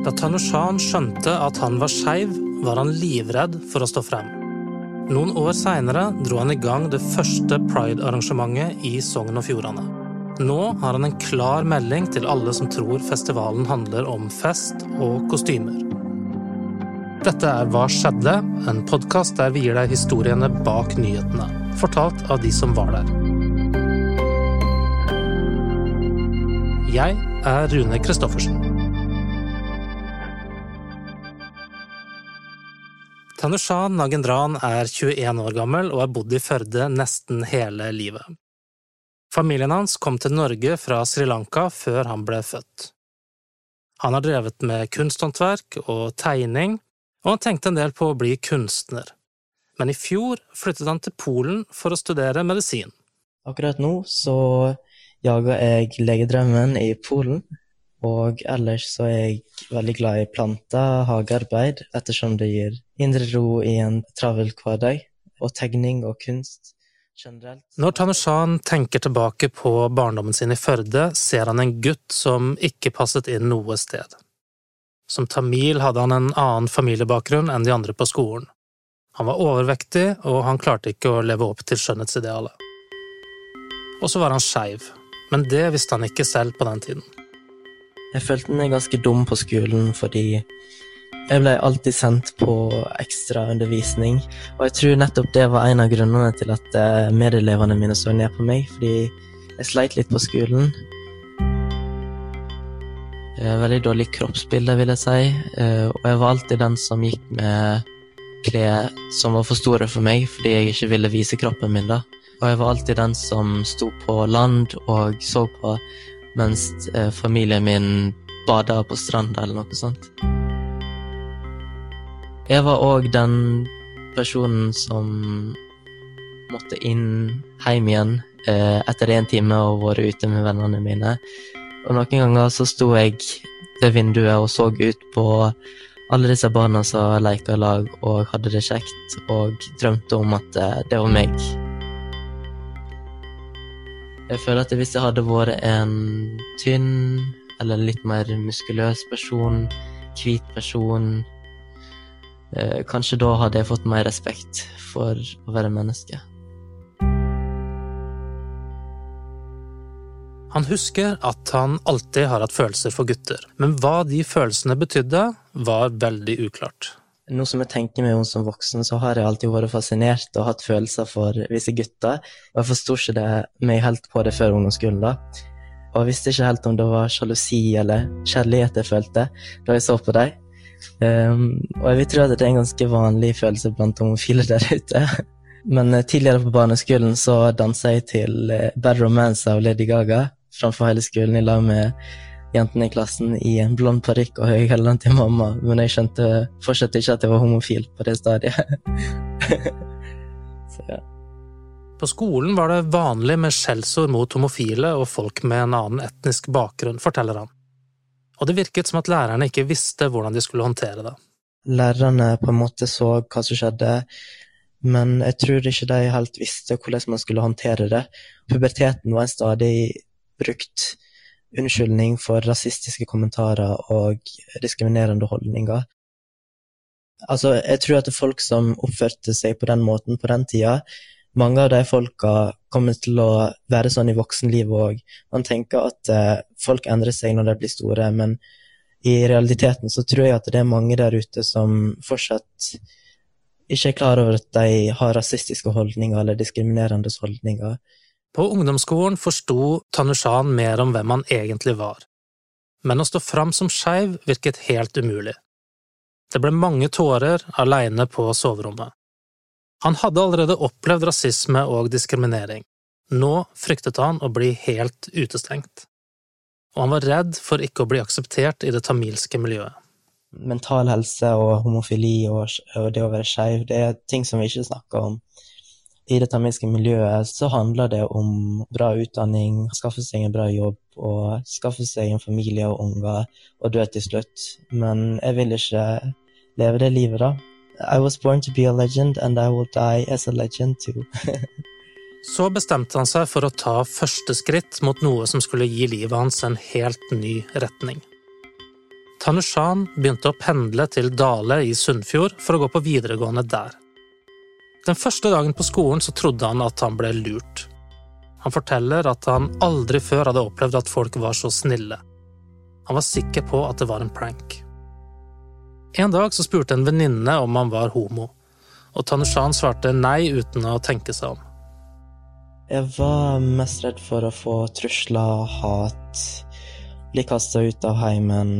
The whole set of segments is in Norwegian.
Da Tanushan skjønte at han var skeiv, var han livredd for å stå frem. Noen år seinere dro han i gang det første pride-arrangementet i Sogn og Fjordane. Nå har han en klar melding til alle som tror festivalen handler om fest og kostymer. Dette er Hva skjedde? En podkast der vi gir deg historiene bak nyhetene, fortalt av de som var der. Jeg er Rune Christoffersen. Tanushan Nagendran er 21 år gammel og har bodd i Førde nesten hele livet. Familien hans kom til Norge fra Sri Lanka før han ble født. Han har drevet med kunsthåndverk og tegning, og han tenkte en del på å bli kunstner. Men i fjor flyttet han til Polen for å studere medisin. Akkurat nå så jager jeg legedrømmen i Polen, og ellers så er jeg veldig glad i planter, hagearbeid, ettersom det gir indre ro i en travel hverdag, og tegning og kunst generelt. Når Tanushan tenker tilbake på barndommen sin i Førde, ser han en gutt som ikke passet inn noe sted. Som tamil hadde han en annen familiebakgrunn enn de andre på skolen. Han var overvektig, og han klarte ikke å leve opp til skjønnhetsidealet. Og så var han skeiv, men det visste han ikke selv på den tiden. Jeg følte meg ganske dum på skolen fordi jeg ble alltid sendt på ekstraundervisning, og jeg tror nettopp det var en av grunnene til at eh, medelevene mine så ned på meg, fordi jeg sleit litt på skolen. Veldig dårlig kroppsbilde, vil jeg si, eh, og jeg var alltid den som gikk med klær som var for store for meg, fordi jeg ikke ville vise kroppen min, da. Og jeg var alltid den som sto på land og så på mens eh, familien min bada på stranda eller noe sånt. Jeg var òg den personen som måtte inn hjem igjen eh, etter én time og vært ute med vennene mine. Og noen ganger så sto jeg ved vinduet og så ut på alle disse barna som leika i lag og hadde det kjekt, og drømte om at eh, det var meg. Jeg føler at hvis jeg hadde vært en tynn eller litt mer muskuløs person, hvit person eh, Kanskje da hadde jeg fått mer respekt for å være menneske. Han husker at han alltid har hatt følelser for gutter, men hva de følelsene betydde, var veldig uklart. Nå som jeg tenker meg om som voksen, så har jeg alltid vært fascinert og hatt følelser for visse gutter. Og jeg forsto ikke det meg helt på det før ungdomsskolen, da. Og jeg visste ikke helt om det var sjalusi eller kjærlighet jeg følte da jeg så på dem. Um, og jeg vil tro at det er en ganske vanlig følelse blant homofile der ute. Men uh, tidligere på barneskolen så dansa jeg til uh, Bad Romance av Lady Gaga framfor hele skolen i lag med jentene i klassen i en blond parykk og høy hæler til mamma, men jeg skjønte fortsatt ikke at jeg var homofil på det stadiet. Så, ja. På skolen var det vanlig med skjellsord mot homofile og folk med en annen etnisk bakgrunn, forteller han. Og det virket som at lærerne ikke visste hvordan de skulle håndtere det. Lærerne på en måte så hva som skjedde, men jeg tror ikke de helt visste hvordan man skulle håndtere det. Puberteten var en stadig brukt unnskyldning for rasistiske kommentarer og diskriminerende holdninger. Altså, jeg tror at folk som oppførte seg på den måten på den tida, mange av de folka kommer til å være sånn i voksenlivet òg. Man tenker at eh, folk endrer seg når de blir store, men i realiteten så tror jeg at det er mange der ute som fortsatt ikke er klar over at de har rasistiske holdninger eller diskriminerende holdninger. På ungdomsskolen forsto Tanushan mer om hvem han egentlig var, men å stå fram som skeiv virket helt umulig. Det ble mange tårer aleine på soverommet. Han hadde allerede opplevd rasisme og diskriminering. Nå fryktet han å bli helt utestengt. Og han var redd for ikke å bli akseptert i det tamilske miljøet. Mental helse og homofili og, det å være skeiv, det er ting som vi ikke snakker om i det tamilske miljøet så handler det om bra utdanning, skaffe seg en bra jobb og skaffe seg en familie og unger og dø til slutt. Men jeg vil ikke leve det livet, da. I was born to be a legend, and I will die as a legend too. Så bestemte han seg for å ta første skritt mot noe som skulle gi livet hans en helt ny retning. Tanushan begynte å pendle til Dale i Sunnfjord for å gå på videregående der. Den første dagen på skolen så trodde han at han ble lurt. Han forteller at han aldri før hadde opplevd at folk var så snille. Han var sikker på at det var en prank. En dag så spurte en venninne om han var homo, og Tanushan svarte nei uten å tenke seg om. Jeg var mest redd for å få trusler, hat, bli kasta ut av heimen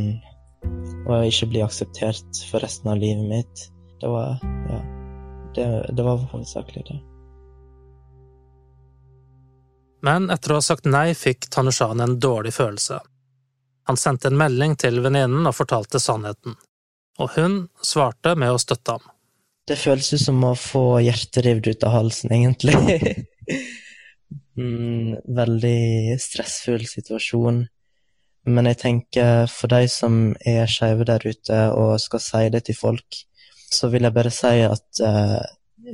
og ikke bli akseptert for resten av livet mitt. Det var ja. Det, det var hovedsakelig det. Men etter å ha sagt nei fikk Tanushan en dårlig følelse. Han sendte en melding til venninnen og fortalte sannheten, og hun svarte med å støtte ham. Det føles ut som å få hjertet revet ut av halsen, egentlig. mm, veldig stressfull situasjon. Men jeg tenker for de som er skeive der ute og skal si det til folk, så vil jeg bare si at eh,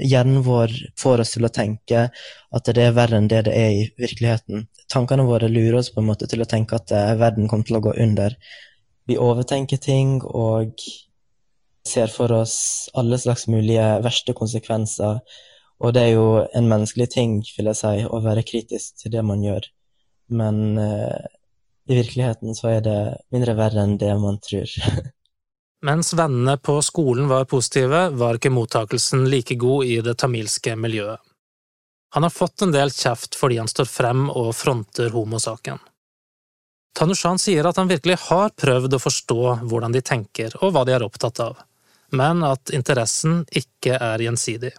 hjernen vår får oss til å tenke at det er verre enn det det er i virkeligheten. Tankene våre lurer oss på en måte til å tenke at eh, verden kommer til å gå under. Vi overtenker ting og ser for oss alle slags mulige verste konsekvenser. Og det er jo en menneskelig ting, vil jeg si, å være kritisk til det man gjør. Men eh, i virkeligheten så er det mindre verre enn det man tror. Mens vennene på skolen var positive, var ikke mottakelsen like god i det tamilske miljøet. Han har fått en del kjeft fordi han står frem og fronter homosaken. Tanushan sier at han virkelig har prøvd å forstå hvordan de tenker og hva de er opptatt av, men at interessen ikke er gjensidig.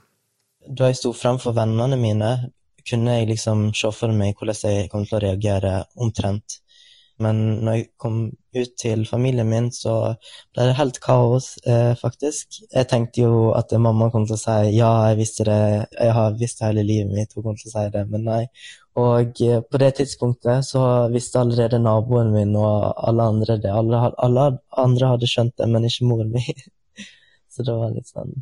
Da jeg sto frem for vennene mine, kunne jeg liksom se for meg hvordan jeg kom til å reagere omtrent. Men når jeg kom ut til familien min, så ble det helt kaos, eh, faktisk. Jeg tenkte jo at mamma kom til å si ja, jeg visste det, jeg har visst hele livet mitt hun kom til å si det, men nei. Og eh, på det tidspunktet så visste allerede naboen min og alle andre det. Alle, alle andre hadde skjønt det, men ikke moren min. så det var litt sånn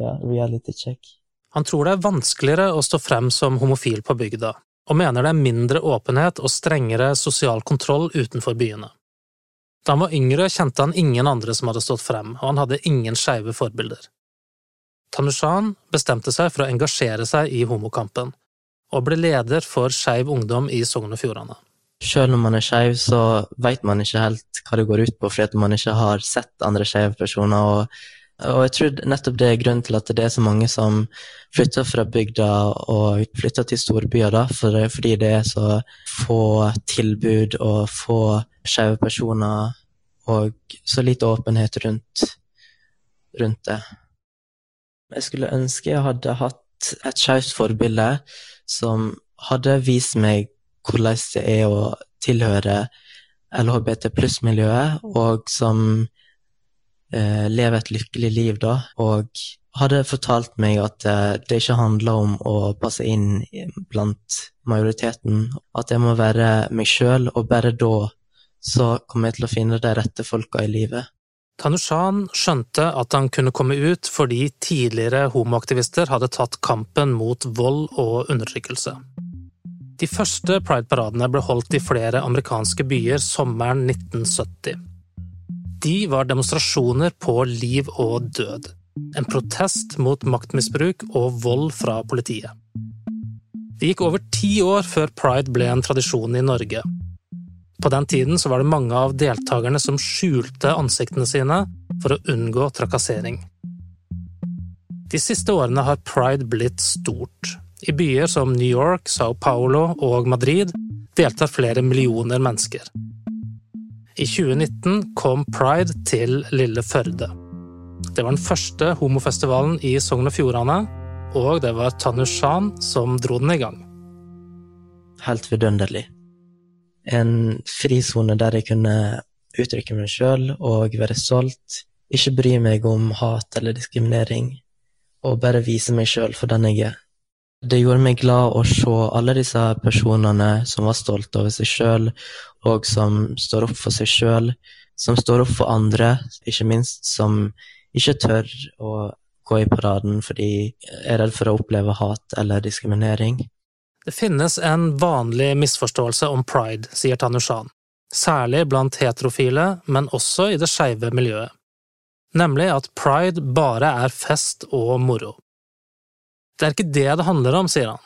ja, reality check. Han tror det er vanskeligere å stå frem som homofil på bygda, og mener det er mindre åpenhet og strengere sosial kontroll utenfor byene. Da han var yngre, kjente han ingen andre som hadde stått frem, og han hadde ingen skeive forbilder. Tanushan bestemte seg for å engasjere seg i homokampen, og ble leder for Skeiv Ungdom i Sogn og Fjordane. Selv om man er skeiv, så veit man ikke helt hva det går ut på, fordi man ikke har sett andre skeive personer. og og jeg tror nettopp det er grunnen til at det er så mange som flytter fra bygda og flytter til storbyer, da, for, fordi det er så få tilbud og få skeive personer og så lite åpenhet rundt, rundt det. Jeg skulle ønske jeg hadde hatt et skeivt forbilde som hadde vist meg hvordan det er å tilhøre LHBT pluss-miljøet, og som eh, leve et lykkelig liv, da, og hadde fortalt meg at eh, det ikke handler om å passe inn blant majoriteten, at jeg må være meg sjøl, og bare da så kommer jeg til å finne de rette folka i livet. Tanushan skjønte at han kunne komme ut fordi tidligere homoaktivister hadde tatt kampen mot vold og undertrykkelse. De første Pride-paradene ble holdt i flere amerikanske byer sommeren 1970 de var demonstrasjoner på liv og død. En protest mot maktmisbruk og vold fra politiet. Det gikk over ti år før pride ble en tradisjon i Norge. På den tiden var det mange av deltakerne som skjulte ansiktene sine for å unngå trakassering. De siste årene har pride blitt stort. I byer som New York, Sao Paulo og Madrid deltar flere millioner mennesker. I 2019 kom Pride til lille Førde. Det var den første homofestivalen i Sogn og Fjordane, og det var Tanushan som dro den i gang. Helt vidunderlig. En frisone der jeg kunne uttrykke meg sjøl og være solgt, ikke bry meg om hat eller diskriminering, og bare vise meg sjøl for den jeg er. Det gjorde meg glad å se alle disse personene som var stolte over seg sjøl, og som står opp for seg sjøl, som står opp for andre, ikke minst, som ikke tør å gå i paraden fordi de er redd for å oppleve hat eller diskriminering. Det finnes en vanlig misforståelse om pride, sier Tanushan. særlig blant heterofile, men også i det skeive miljøet. Nemlig at pride bare er fest og moro. Det er ikke det det handler om, sier han.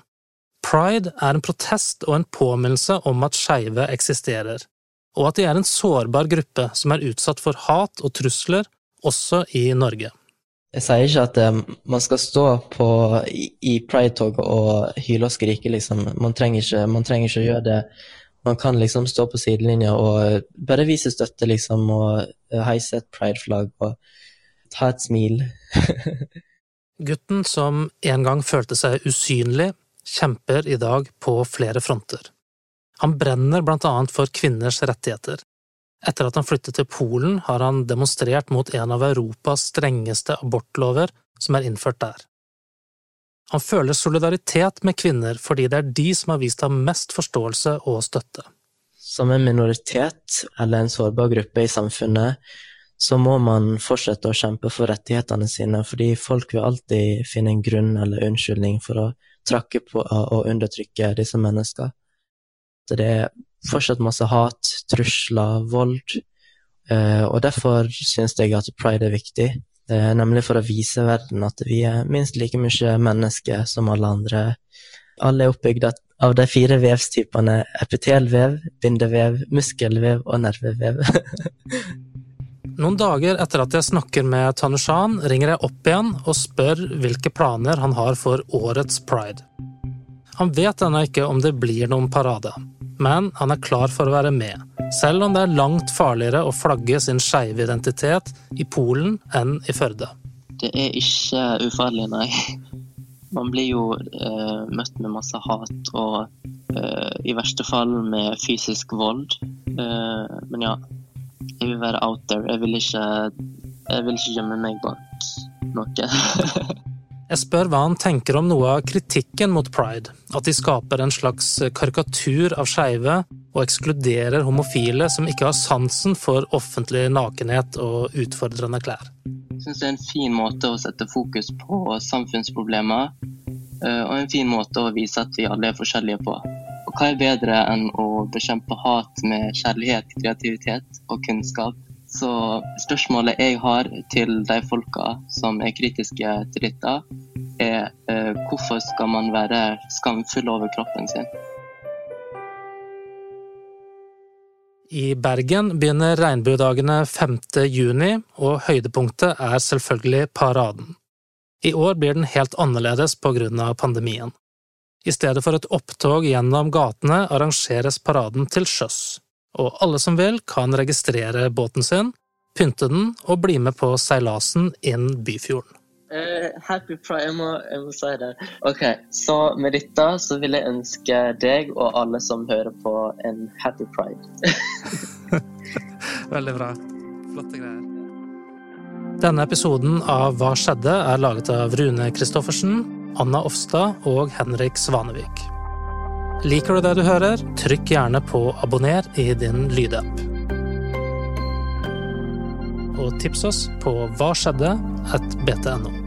Pride er en protest og en påminnelse om at skeive eksisterer, og at de er en sårbar gruppe som er utsatt for hat og trusler, også i Norge. Jeg sier ikke at um, man skal stå på, i, i pride-toget og hyle og skrike, liksom. Man trenger, ikke, man trenger ikke å gjøre det. Man kan liksom stå på sidelinja og bare vise støtte, liksom, og heise et pride-flagg og ta et smil. Gutten som en gang følte seg usynlig, kjemper i dag på flere fronter. Han brenner blant annet for kvinners rettigheter. Etter at han flyttet til Polen, har han demonstrert mot en av Europas strengeste abortlover som er innført der. Han føler solidaritet med kvinner fordi det er de som har vist ham mest forståelse og støtte. Som en minoritet eller en sårbar gruppe i samfunnet så må man fortsette å kjempe for rettighetene sine, fordi folk vil alltid finne en grunn eller unnskyldning for å trakke på og undertrykke disse menneskene. Det er fortsatt masse hat, trusler, vold, eh, og derfor synes jeg at pride er viktig, nemlig for å vise verden at vi er minst like mye mennesker som alle andre. Alle er oppbygd av de fire vevstypene epitelvev, bindevev, muskelvev og nervevev. Noen dager etter at jeg snakker med Tanushan, ringer jeg opp igjen og spør hvilke planer han har for årets pride. Han vet ennå ikke om det blir noen parade, men han er klar for å være med, selv om det er langt farligere å flagge sin skeive identitet i Polen enn i Førde. Det er ikke ufarlig, nei. Man blir jo eh, møtt med masse hat og eh, i verste fall med fysisk vold. Eh, men ja, jeg vil være out there. Jeg vil ikke, jeg vil ikke gjemme meg bak noe. jeg spør hva han tenker om noe av kritikken mot pride. At de skaper en slags karikatur av skeive og ekskluderer homofile som ikke har sansen for offentlig nakenhet og utfordrende klær. Jeg syns det er en fin måte å sette fokus på samfunnsproblemer, eh, og en fin måte å vise at vi alle er forskjellige på hva er bedre enn å bekjempe hat med kjærlighet, kreativitet og kunnskap? Så spørsmålet jeg har til de folka som er kritiske til dette, er eh, hvorfor skal man være skamfull over kroppen sin? I Bergen begynner regnbuedagene 5. juni, og høydepunktet er selvfølgelig paraden. I år blir den helt annerledes på grunn av pandemien. I stedet for et opptog gjennom gatene arrangeres paraden til sjøs, og alle som vil kan registrere båten sin, pynte den og bli med på seilasen inn Byfjorden. Uh, happy pride, jeg må, jeg må, si det. Ok, Så med dette så vil jeg ønske deg og alle som hører på, en happy pride. Veldig bra. Flotte greier. Denne episoden av Hva skjedde? er laget av Rune Christoffersen, Anna Offstad og Henrik Svanevik. Liker du det du hører, trykk gjerne på abonner i din lydapp. Og tips oss på hva skjedde at btno.